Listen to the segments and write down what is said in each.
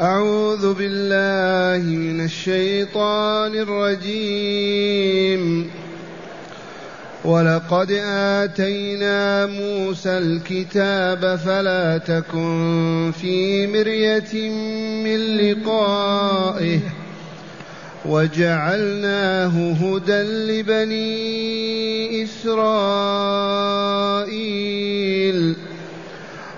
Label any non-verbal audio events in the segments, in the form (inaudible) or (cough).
أعوذ بالله من الشيطان الرجيم. ولقد آتينا موسى الكتاب فلا تكن في مرية من لقائه. وجعلناه هدى لبني إسرائيل.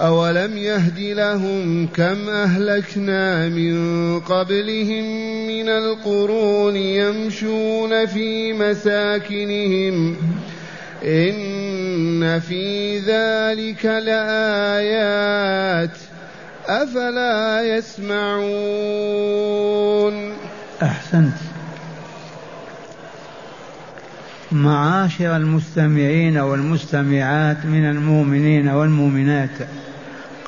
أولم يهد لهم كم أهلكنا من قبلهم من القرون يمشون في مساكنهم إن في ذلك لآيات أفلا يسمعون أحسنت. معاشر المستمعين والمستمعات من المؤمنين والمؤمنات.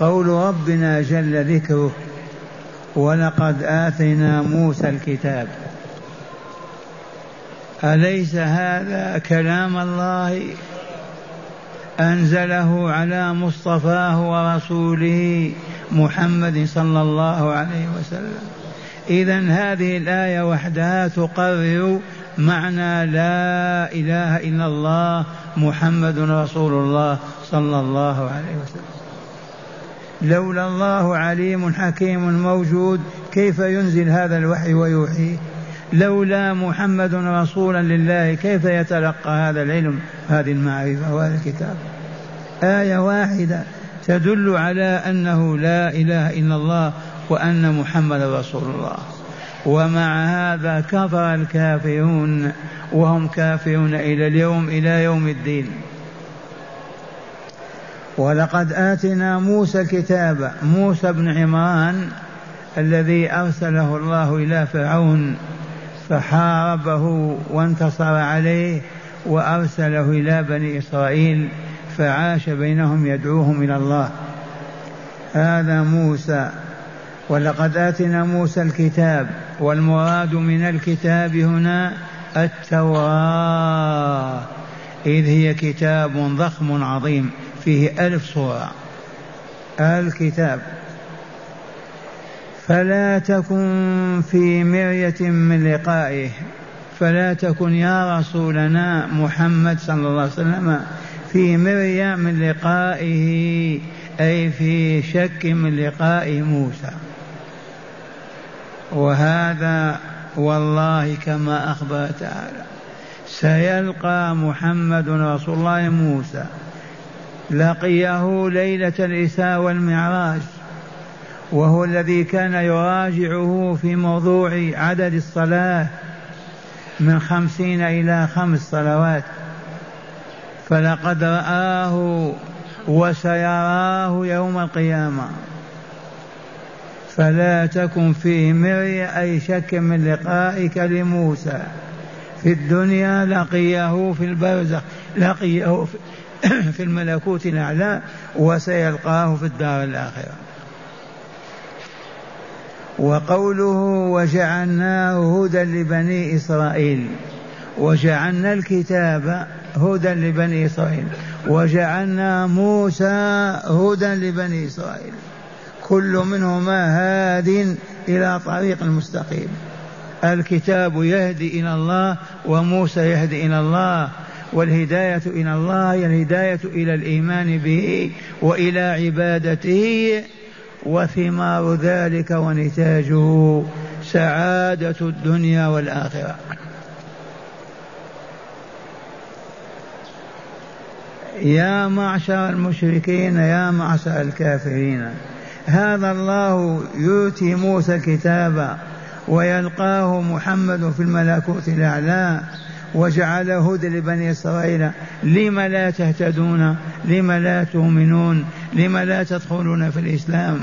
قول ربنا جل ذكره ولقد آتينا موسى الكتاب. أليس هذا كلام الله؟ أنزله على مصطفاه ورسوله محمد صلى الله عليه وسلم. إذا هذه الآية وحدها تقرر معنى لا إله إلا الله محمد رسول الله صلى الله عليه وسلم. لولا الله عليم حكيم موجود كيف ينزل هذا الوحي ويوحيه لولا محمد رسولا لله كيف يتلقى هذا العلم هذه المعرفة وهذا الكتاب؟ آية واحدة تدل على أنه لا إله إلا الله وأن محمد رسول الله. ومع هذا كفر الكافرون وهم كافرون إلى اليوم إلى يوم الدين. ولقد آتنا موسى الكتاب موسى بن عمران الذي أرسله الله إلى فرعون فحاربه وانتصر عليه وأرسله إلى بني إسرائيل فعاش بينهم يدعوهم إلى الله. هذا موسى. ولقد آتنا موسى الكتاب والمراد من الكتاب هنا التوراة إذ هي كتاب ضخم عظيم. فيه ألف صورة. الكتاب. فلا تكن في مرية من لقائه. فلا تكن يا رسولنا محمد صلى الله عليه وسلم في مرية من لقائه أي في شك من لقاء موسى. وهذا والله كما أخبر تعالى. سيلقى محمد رسول الله موسى. لقيه ليلة الإساء والمعراج وهو الذي كان يراجعه في موضوع عدد الصلاة من خمسين إلى خمس صلوات. فلقد رآه وسيراه يوم القيامة. فلا تكن فيه مرية أي شك من لقائك لموسى. في الدنيا لقيه في البرزخ لقيه في (coughs) الملكوت الأعلى وسيلقاه في الدار الآخرة. وقوله وجعلناه هدى لبني إسرائيل. وجعلنا الكتاب هدى لبني إسرائيل. وجعلنا موسى هدى لبني إسرائيل. كل منهما هاد إلى طريق المستقيم. الكتاب يهدي إلى الله وموسى يهدي إلى الله. والهداية إلى الله هي الهداية إلى الإيمان به وإلى عبادته وثمار ذلك ونتاجه سعادة الدنيا والآخرة. يا معشر المشركين يا معشر الكافرين هذا الله يؤتي موسى الكتاب ويلقاه محمد في الملكوت الأعلى. وجعل هدى لبني إسرائيل. لم لا تهتدون؟ لم لا تؤمنون؟ لم لا تدخلون في الإسلام؟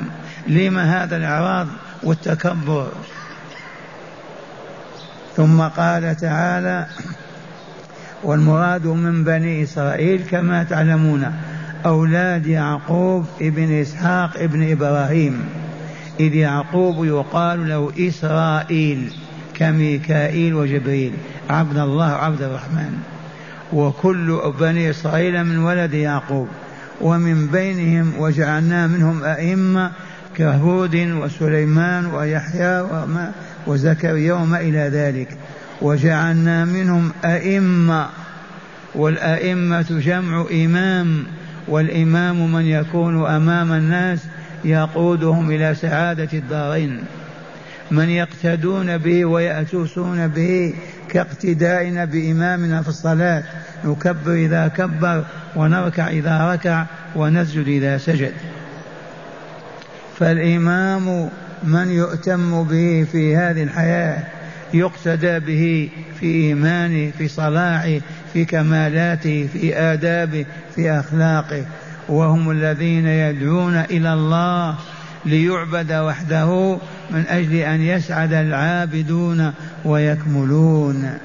لم هذا الإعراض والتكبر؟ ثم قال تعالى والمراد من بني إسرائيل كما تعلمون أولاد يعقوب ابن إسحاق ابن إبراهيم. إذ يعقوب يقال له إسرائيل كميكائيل وجبريل. عبد الله عبد الرحمن. وكل بني إسرائيل من ولد يعقوب. ومن بينهم وجعلنا منهم أئمة كهود وسليمان ويحيى وما وزكريا وما إلى ذلك. وجعلنا منهم أئمة. والأئمة جمع إمام. والإمام من يكون أمام الناس يقودهم إلى سعادة الدارين. من يقتدون به ويأتوسون به كاقتدائنا بإمامنا في الصلاة. نكبر إذا كبر ونركع إذا ركع ونسجد إذا سجد. فالإمام من يؤتم به في هذه الحياة يقتدى به في إيمانه في صلاحه في كمالاته في آدابه في أخلاقه. وهم الذين يدعون إلى الله ليعبد وحده من أجل أن يسعد العابدون ويكملون.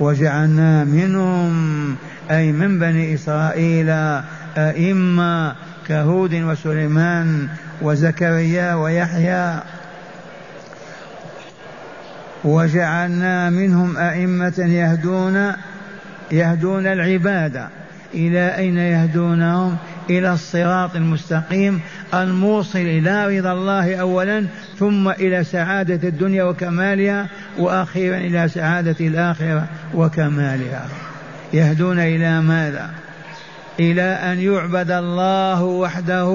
وجعلنا منهم أي من بني إسرائيل أئمة كهود وسليمان وزكريا ويحيى. وجعلنا منهم أئمة يهدون يهدون العباد إلى أين يهدونهم؟ إلى الصراط المستقيم الموصل إلى رضا الله أولا ثم إلى سعادة الدنيا وكمالها وأخيرا إلى سعادة الآخرة وكمالها. يهدون إلى ماذا؟ إلى أن يعبد الله وحده.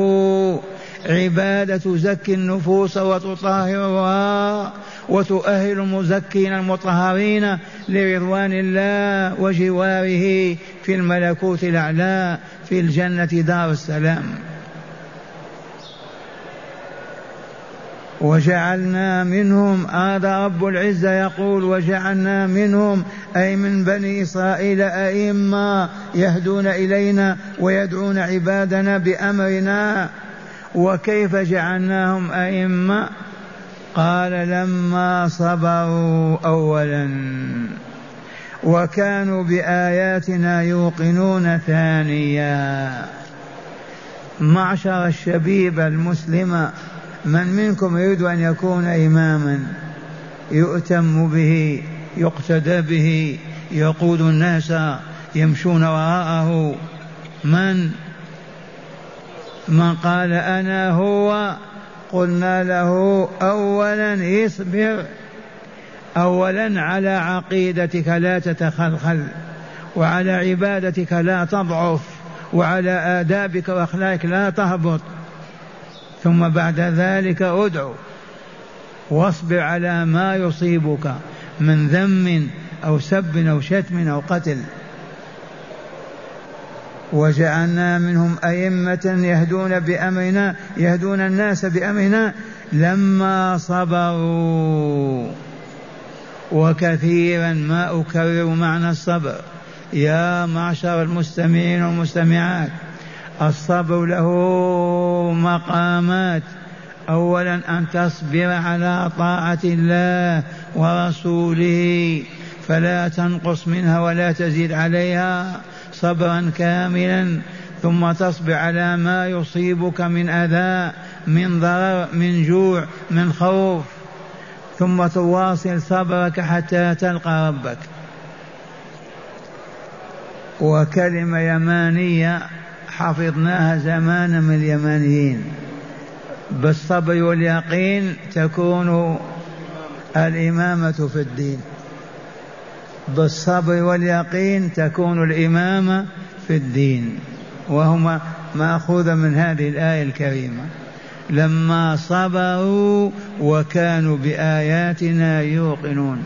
عبادة تزكي النفوس وتطهرها وتؤهل المزكين المطهرين لرضوان الله وجواره في الملكوت الأعلى في الجنة دار السلام. وجعلنا منهم هذا رب العزة يقول وجعلنا منهم أي من بني إسرائيل أئمة يهدون إلينا ويدعون عبادنا بأمرنا. وكيف جعلناهم أئمة؟ قال لما صبروا أولا. وكانوا بآياتنا يوقنون ثانيا. معشر الشبيب المسلم من منكم يريد أن يكون إماما؟ يؤتم به يقتدى به يقود الناس يمشون وراءه. من؟ من قال أنا هو قلنا له أولا اصبر أولا على عقيدتك لا تتخلخل وعلى عبادتك لا تضعف وعلى آدابك وأخلاقك لا تهبط. ثم بعد ذلك ادعو واصبر على ما يصيبك من ذم أو سب أو شتم أو قتل. وجعلنا منهم أئمة يهدون بأمرنا يهدون الناس بأمرنا لما صبروا. وكثيرا ما أكرر معنى الصبر. يا معشر المستمعين والمستمعات الصبر له مقامات. اولا أن تصبر على طاعة الله ورسوله فلا تنقص منها ولا تزيد عليها. صبرا كاملا ثم تصبر على ما يصيبك من أذى من ضرر من جوع من خوف. ثم تواصل صبرك حتى تلقى ربك. وكلمة يمانية حفظناها زمان من اليمانيين. بالصبر واليقين تكون الإمامة في الدين. بالصبر واليقين تكون الإمامة في الدين وهما مأخوذ من هذه الآية الكريمة. لما صبروا وكانوا بآياتنا يوقنون.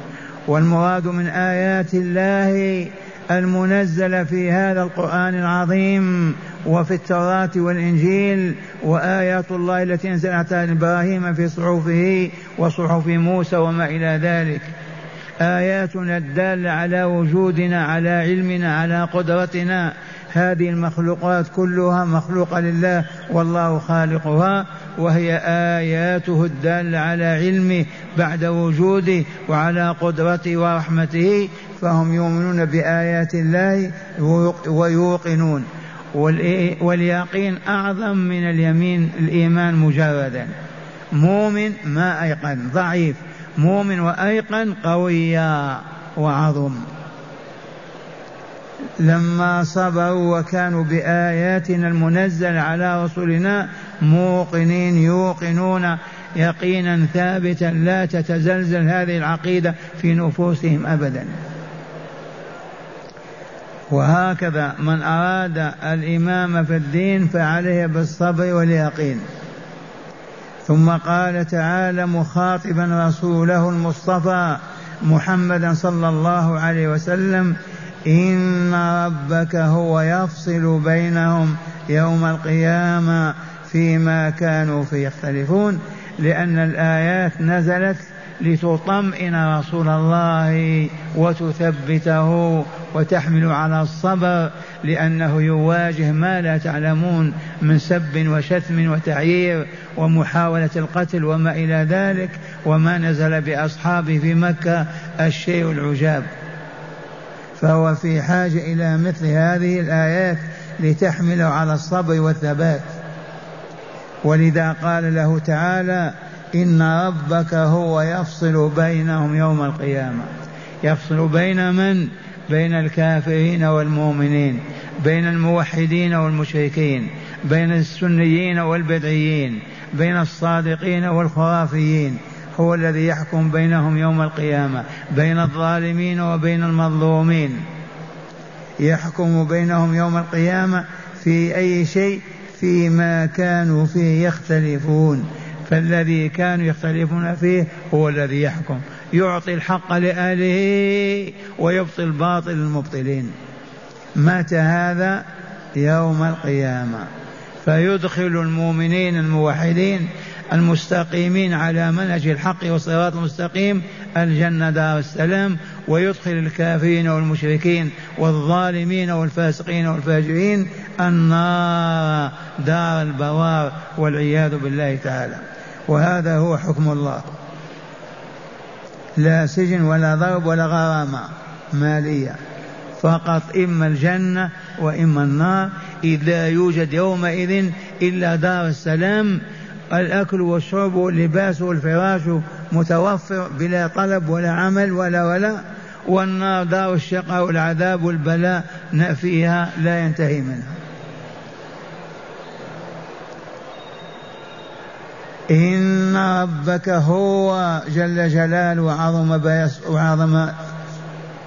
والمراد من آيات الله المنزلة في هذا القرآن العظيم وفي التوراة والإنجيل وآيات الله التي أنزلها إبراهيم في صحفه وصحف موسى وما إلى ذلك. آياتنا الدالة على وجودنا على علمنا على قدرتنا. هذه المخلوقات كلها مخلوقة لله والله خالقها وهي آياته الدالة على علمه بعد وجوده وعلى قدرته ورحمته فهم يؤمنون بآيات الله ويوقنون. واليقين أعظم من اليمين الإيمان مجردا. مؤمن ما أيقن ضعيف. مؤمن وأيقن قويا وعظم. لما صبروا وكانوا بآياتنا المنزل على رسلنا موقنين يوقنون يقينا ثابتا لا تتزلزل هذه العقيدة في نفوسهم أبدا. وهكذا من أراد الإمام في الدين فعليه بالصبر واليقين. ثم قال تعالى مخاطبا رسوله المصطفى محمدا صلى الله عليه وسلم إن ربك هو يفصل بينهم يوم القيامة فيما كانوا فيه يختلفون لأن الآيات نزلت لتطمئن رسول الله وتثبته وتحمل على الصبر لأنه يواجه ما لا تعلمون من سب وشتم وتعيير ومحاولة القتل وما إلى ذلك وما نزل بأصحابه في مكة الشيء العجاب. فهو في حاجة إلى مثل هذه الآيات لتحمله على الصبر والثبات. ولذا قال له تعالى إن ربك هو يفصل بينهم يوم القيامة. يفصل بين من؟ بين الكافرين والمؤمنين بين الموحدين والمشركين بين السنيين والبدعيين بين الصادقين والخرافيين. هو الذي يحكم بينهم يوم القيامة بين الظالمين وبين المظلومين. يحكم بينهم يوم القيامة في أي شيء؟ فيما كانوا فيه يختلفون. فالذي كانوا يختلفون فيه هو الذي يحكم. يعطي الحق لأهله ويبطل الباطل للمبطلين. متى هذا يوم القيامة. فيدخل المؤمنين الموحدين المستقيمين على منهج الحق والصراط المستقيم الجنة دار السلام ويدخل الكافرين والمشركين والظالمين والفاسقين والفاجرين النار دار البوار والعياذ بالله تعالى. وهذا هو حكم الله. لا سجن ولا ضرب ولا غرامة مالية. فقط إما الجنة وإما النار. إذا يوجد يومئذ إلا دار السلام الأكل والشرب واللباس والفراش متوفر بلا طلب ولا عمل ولا ولا. والنار دار الشقاء والعذاب والبلاء فيها لا ينتهي منها. إن ربك هو جل جلاله وعظم وعظم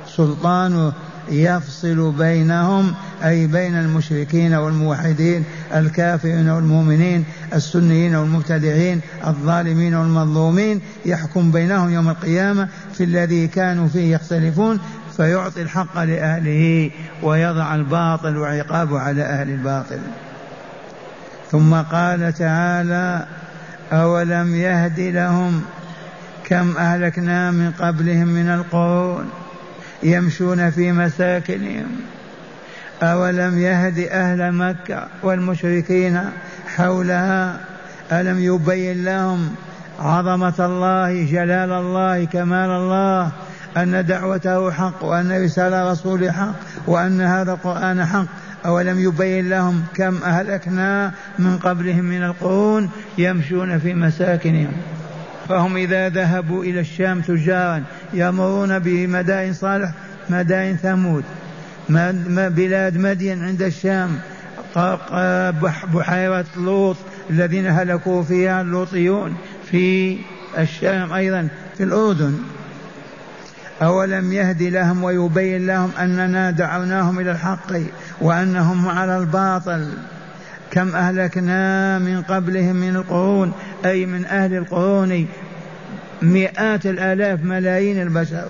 سلطانه يفصل بينهم أي بين المشركين والموحدين الكافرين والمؤمنين السنيين والمبتدعين الظالمين والمظلومين يحكم بينهم يوم القيامة في الذي كانوا فيه يختلفون فيعطي الحق لأهله ويضع الباطل وعقابه على أهل الباطل. ثم قال تعالى أولم يهد لهم كم أهلكنا من قبلهم من القرون يمشون في مساكنهم؟ أولم يهد أهل مكة والمشركين حولها؟ ألم يبين لهم عظمة الله جلال الله كمال الله أن دعوته حق وأن رسالة رسوله حق وأن هذا القرآن حق؟ أولم يبين لهم كم أهلكنا من قبلهم من القرون يمشون في مساكنهم. فهم إذا ذهبوا إلى الشام تجارا يمرون بمدائن صالح مدائن ثمود. بلاد مدين عند الشام. بحيرة لوط الذين هلكوا فيها اللوطيون في الشام أيضا في الأردن. أولم يهد لهم ويبين لهم أننا دعوناهم إلى الحق. وأنهم على الباطل. كم أهلكنا من قبلهم من القرون أي من أهل القرون مئات الآلاف ملايين البشر.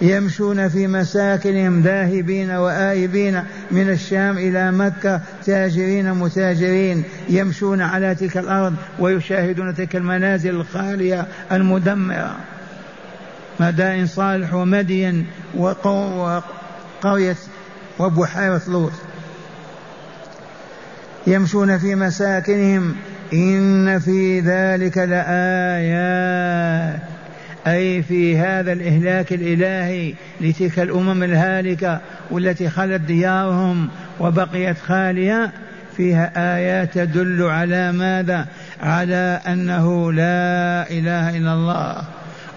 يمشون في مساكنهم ذاهبين وآيبين من الشام إلى مكة تاجرين متاجرين يمشون على تلك الأرض ويشاهدون تلك المنازل الخالية المدمرة. مدائن صالح ومدين وقرية وبحيرة لوط. يمشون في مساكنهم إن في ذلك لآيات. أي في هذا الإهلاك الإلهي لتلك الأمم الهالكة والتي خلت ديارهم وبقيت خالية فيها آيات تدل على ماذا؟ على أنه لا إله إلا الله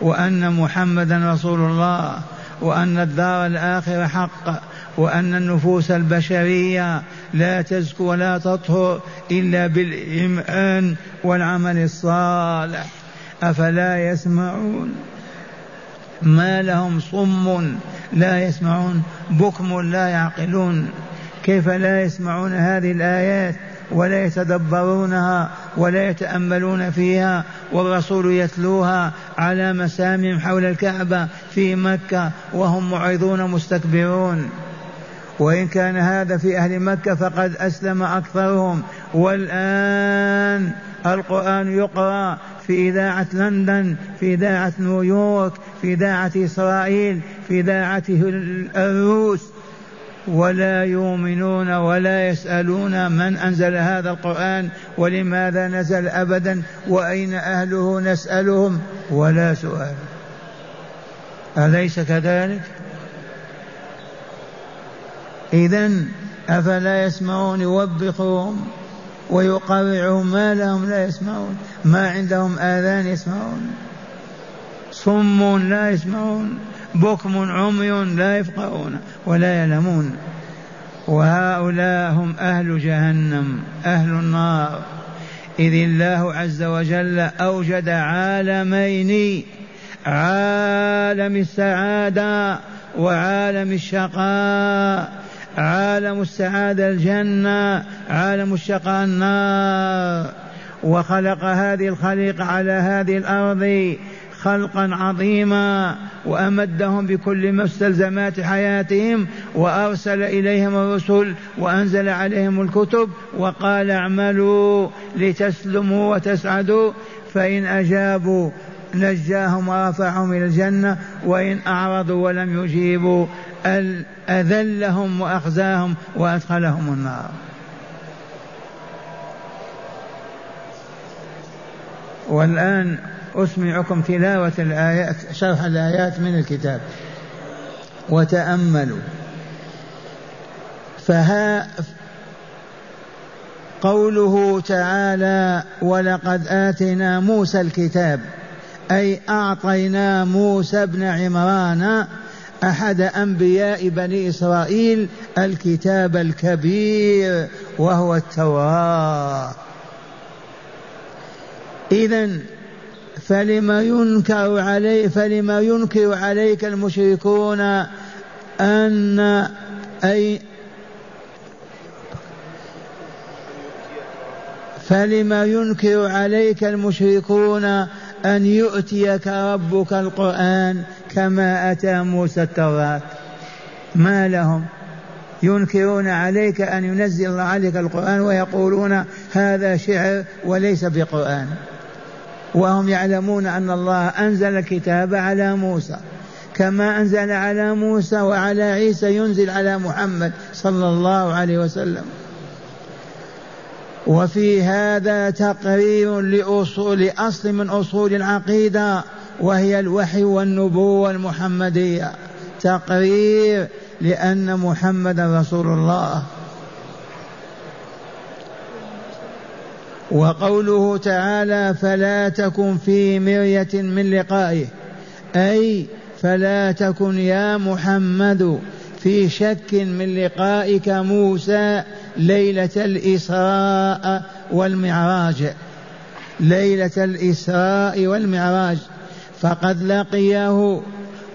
وأن محمدا رسول الله. وأن الدار الآخرة حق وأن النفوس البشرية لا تزكو ولا تطهر إلا بالإيمان والعمل الصالح. أفلا يسمعون؟ ما لهم صم لا يسمعون بكم لا يعقلون. كيف لا يسمعون هذه الآيات ولا يتدبرونها ولا يتأملون فيها والرسول يتلوها على مسامع حول الكعبة في مكة وهم معرضون مستكبرون. وإن كان هذا في أهل مكة فقد أسلم أكثرهم. والآن القرآن يقرأ في إذاعة لندن في إذاعة نيويورك في إذاعة إسرائيل في إذاعة الروس. ولا يؤمنون ولا يسألون من أنزل هذا القرآن ولماذا نزل أبدا وأين أهله نسألهم ولا سؤال. أليس كذلك؟ إذا أفلا يسمعون يوبخهم ويقرعهم ما لهم لا يسمعون ما عندهم آذان يسمعون صم لا يسمعون بكم عمي لا يفقهون ولا يعلمون. وهؤلاء هم أهل جهنم أهل النار. إذ الله عز وجل أوجد عالمين عالم السعادة وعالم الشقاء. عالم السعادة الجنة عالم الشقاء النار. وخلق هذه الخليقة على هذه الأرض خلقا عظيما وأمدهم بكل مستلزمات حياتهم وأرسل إليهم الرسل وأنزل عليهم الكتب وقال اعملوا لتسلموا وتسعدوا فإن أجابوا نجاهم ورفعهم إلى الجنة وإن أعرضوا ولم يجيبوا أذلهم وأخزاهم وأدخلهم النار. والآن أسمعكم تلاوة الآيات شرح الآيات من الكتاب. وتأملوا. فها قوله تعالى ولقد آتينا موسى الكتاب أي أعطينا موسى بن عمران أحد أنبياء بني إسرائيل الكتاب الكبير وهو التوراة. إذا فلما ينكر علي فلما ينكر عليك المشركون أن أي فلما ينكر عليك المشركون أن يؤتيك ربك القرآن كما أتى موسى التوراة. ما لهم؟ ينكرون عليك أن ينزل الله عليك القرآن ويقولون هذا شعر وليس بقرآن. وهم يعلمون أن الله أنزل الكتاب على موسى. كما أنزل على موسى وعلى عيسى ينزل على محمد صلى الله عليه وسلم. وفي هذا تقرير لأصول لأصل من أصول العقيدة وهي الوحي والنبوة المحمدية. تقرير لأن محمد رسول الله. وقوله تعالى فلا تكن في مرية من لقائه أي فلا تكن يا محمد في شك من لقائك موسى ليلة الإسراء والمعراج ليلة الإسراء والمعراج. فقد لقيه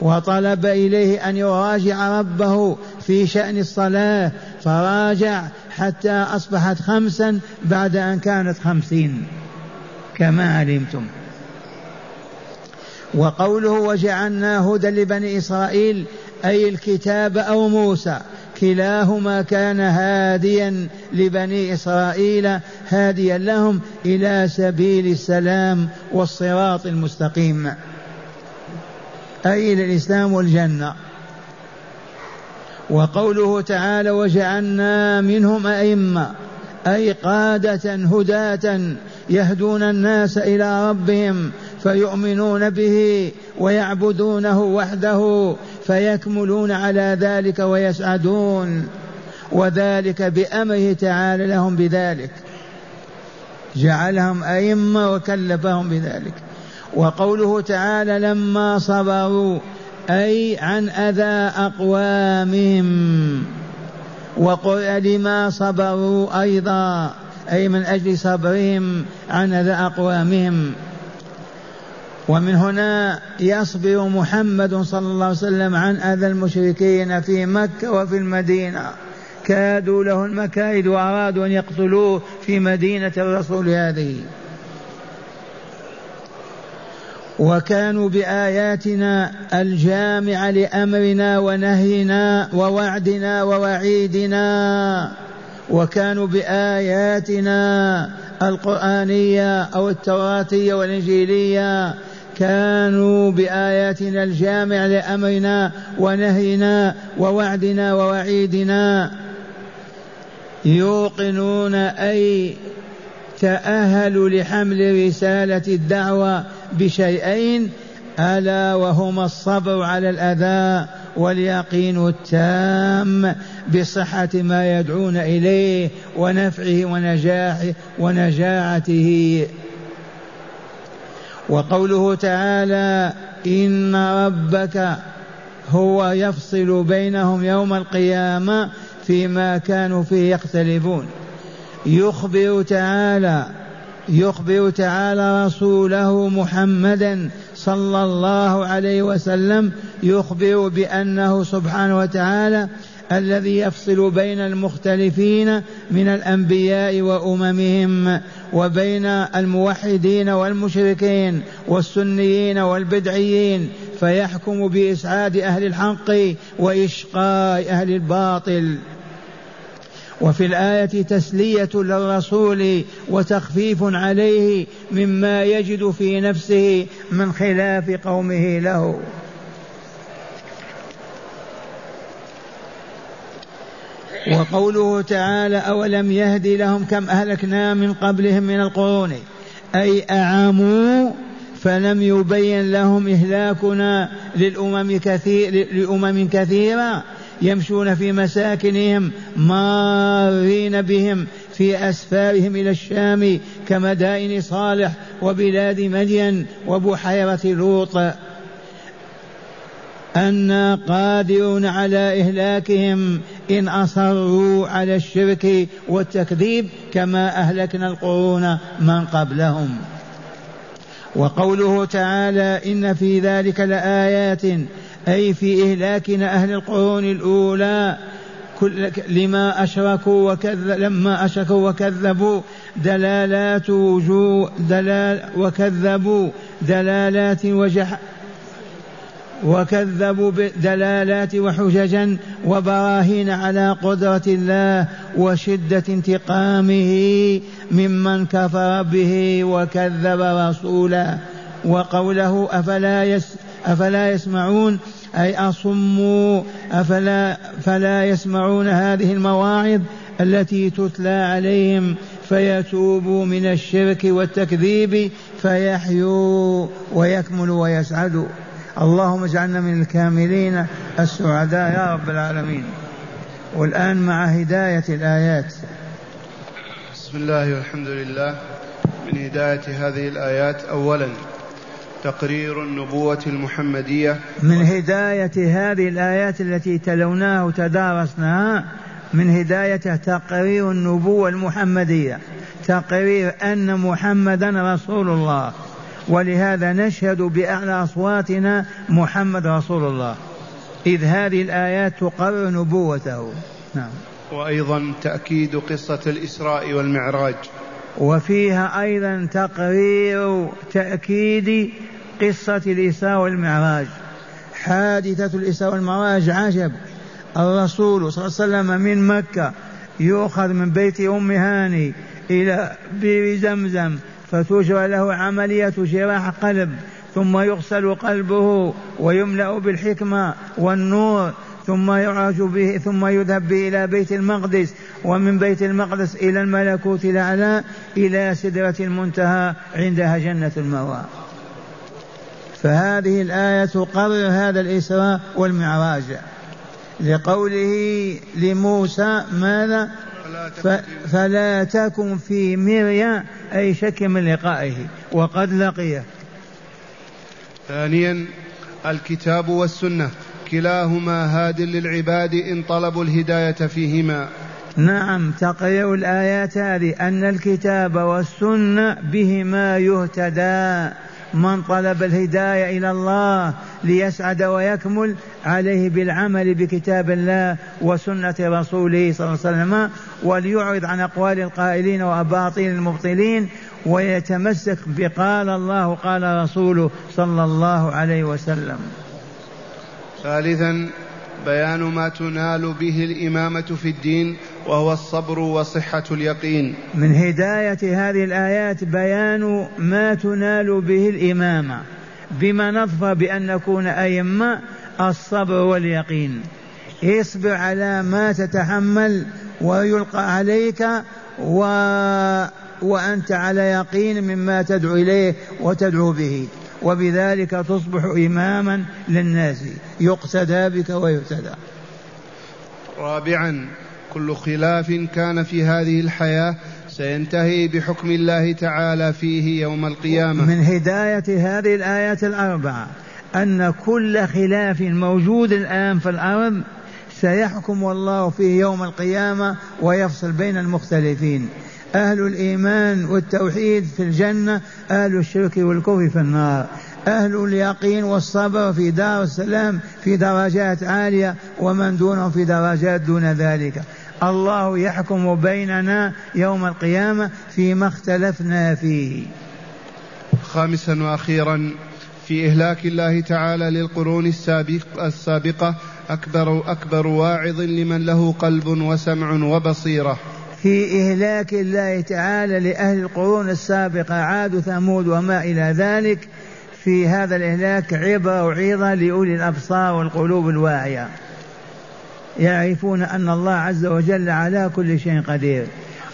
وطلب إليه أن يراجع ربه في شأن الصلاة فراجع حتى أصبحت خمسا بعد أن كانت خمسين. كما علمتم. وقوله وجعلنا هدى لبني إسرائيل أي الكتاب أو موسى كلاهما كان هاديا لبني إسرائيل هاديا لهم إلى سبيل السلام والصراط المستقيم. أي إلى الإسلام والجنة. وقوله تعالى وجعلنا منهم أئمة أي قادة هداة يهدون الناس إلى ربهم فيؤمنون به ويعبدونه وحده فيكملون على ذلك ويسعدون وذلك بأمره تعالى لهم بذلك. جعلهم أئمة وكلفهم بذلك. وقوله تعالى لما صبروا أي عن أذى أقوامهم. وقل لما صبروا أيضا أي من أجل صبرهم عن أذى أقوامهم. ومن هنا يصبر محمد صلى الله عليه وسلم عن أذى المشركين في مكة وفي المدينة. كادوا له المكائد وأرادوا أن يقتلوه في مدينة الرسول هذه. وكانوا بآياتنا الجامعة لأمرنا ونهينا ووعدنا ووعيدنا. وكانوا بآياتنا القرآنية أو التوراتية والإنجيلية. كانوا بآياتنا الجامعة لأمرنا ونهينا ووعدنا ووعيدنا. يوقنون أي تأهلوا لحمل رسالة الدعوة بشيئين ألا وهما الصبر على الأذى واليقين التام بصحة ما يدعون إليه ونفعه ونجاحه ونجاعته. وقوله تعالى إن ربك هو يفصل بينهم يوم القيامة فيما كانوا فيه يختلفون. يخبر تعالى يخبر تعالى رسوله محمدا صلى الله عليه وسلم يخبر بأنه سبحانه وتعالى الذي يفصل بين المختلفين من الأنبياء وأممهم وبين الموحدين والمشركين والسنيين والبدعيين فيحكم بإسعاد أهل الحق وإشقاء أهل الباطل. وفي الآية تسلية للرسول وتخفيف عليه مما يجد في نفسه من خلاف قومه له. وقوله تعالى أولم يهد لهم كم أهلكنا من قبلهم من القرون؟ أي أعاموا فلم يبين لهم إهلاكنا للأمم كثير لأمم كثيرة يمشون في مساكنهم مارين بهم في أسفارهم إلى الشام كمدائن صالح وبلاد مدين وبحيرة لوط. أنا قادرون على إهلاكهم إن أصروا على الشرك والتكذيب كما أهلكنا القرون من قبلهم. وقوله تعالى إن في ذلك لآيات أي في إهلاكنا أهل القرون الأولى. كل لما أشركوا وكذب لما أشركوا وكذبوا دلالات وجوه دلال وكذبوا دلالات وجح وكذبوا بدلالات وحججا وبراهين على قدرة الله وشدة انتقامه ممن كفر به وكذب رسوله وقوله أفلا يس أفلا يسمعون؟ أي أصموا؟ أفلا فلا يسمعون هذه المواعظ التي تتلى عليهم فيتوبوا من الشرك والتكذيب فيحيوا ويكملوا ويسعدوا اللهم اجعلنا من الكاملين السعداء يا رب العالمين. والآن مع هداية الآيات. بسم الله والحمد لله. من هداية هذه الآيات أولا تقرير النبوة المحمدية. من هداية هذه الآيات التي تلوناها وتدارسناها من هداية تقرير النبوة المحمدية. تقرير أن محمدا رسول الله. ولهذا نشهد بأعلى أصواتنا محمد رسول الله. إذ هذه الآيات تقرر نبوته. نعم. وأيضا تأكيد قصة الإسراء والمعراج. وفيها أيضا تقرير تأكيد قصة الإسراء والمعراج. حادثة الإسراء والمعراج عجب. الرسول صلى الله عليه وسلم من مكة يؤخذ من بيت أم هاني إلى بير زمزم فتجرى له عملية جراح قلب ثم يغسل قلبه ويملأ بالحكمة والنور. ثم يعرج به ثم يذهب به إلى بيت المقدس. ومن بيت المقدس إلى الملكوت الأعلى إلى سدرة المنتهى عندها جنة المأوى. فهذه الآية تقرر هذا الإسراء والمعراج. لقوله لموسى ماذا؟ فلا تكن في مريا أي شك من لقائه. وقد لقيه ثانيا الكتاب والسنة. كلاهما هاد للعباد إن طلبوا الهداية فيهما. نعم تقرير الآيات هذه أن الكتاب والسنة بهما يهتدى. من طلب الهداية إلى الله ليسعد ويكمل عليه بالعمل بكتاب الله وسنة رسوله صلى الله عليه وسلم وليعرض عن أقوال القائلين وأباطيل المبطلين ويتمسك بقال الله قال رسوله صلى الله عليه وسلم. ثالثا بيان ما تنال به الإمامة في الدين وهو الصبر وصحة اليقين. من هداية هذه الآيات بيان ما تنال به الإمامة بما نظفر بأن نكون أئمة الصبر واليقين. اصبر على ما تتحمل ويلقى عليك و... وأنت على يقين مما تدعو إليه وتدعو به. وبذلك تصبح إماما للناس يقتدى بك ويهتدى رابعا كل خلاف كان في هذه الحياة سينتهي بحكم الله تعالى فيه يوم القيامة. من هداية هذه الآيات الأربعة أن كل خلاف موجود الآن في الأرض سيحكم الله فيه يوم القيامة ويفصل بين المختلفين. أهل الإيمان والتوحيد في الجنة أهل الشرك والكفر في النار. أهل اليقين والصبر في دار السلام في درجات عالية ومن دونهم في درجات دون ذلك. الله يحكم بيننا يوم القيامة فيما اختلفنا فيه. خامسا وأخيرا في إهلاك الله تعالى للقرون السابق السابقة أكبر أكبر واعظ لمن له قلب وسمع وبصيرة. في إهلاك الله تعالى لأهل القرون السابقة عاد ثمود وما إلى ذلك. في هذا الإهلاك عبرة وعظة لأولي الأبصار والقلوب الواعية. يعرفون أن الله عز وجل على كل شيء قدير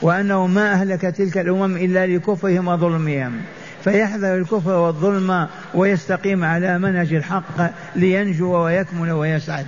وأنه ما أهلك تلك الأمم إلا لكفرهم وظلمهم. فيحذر الكفر والظلم ويستقيم على منهج الحق لينجو ويكمل ويسعد.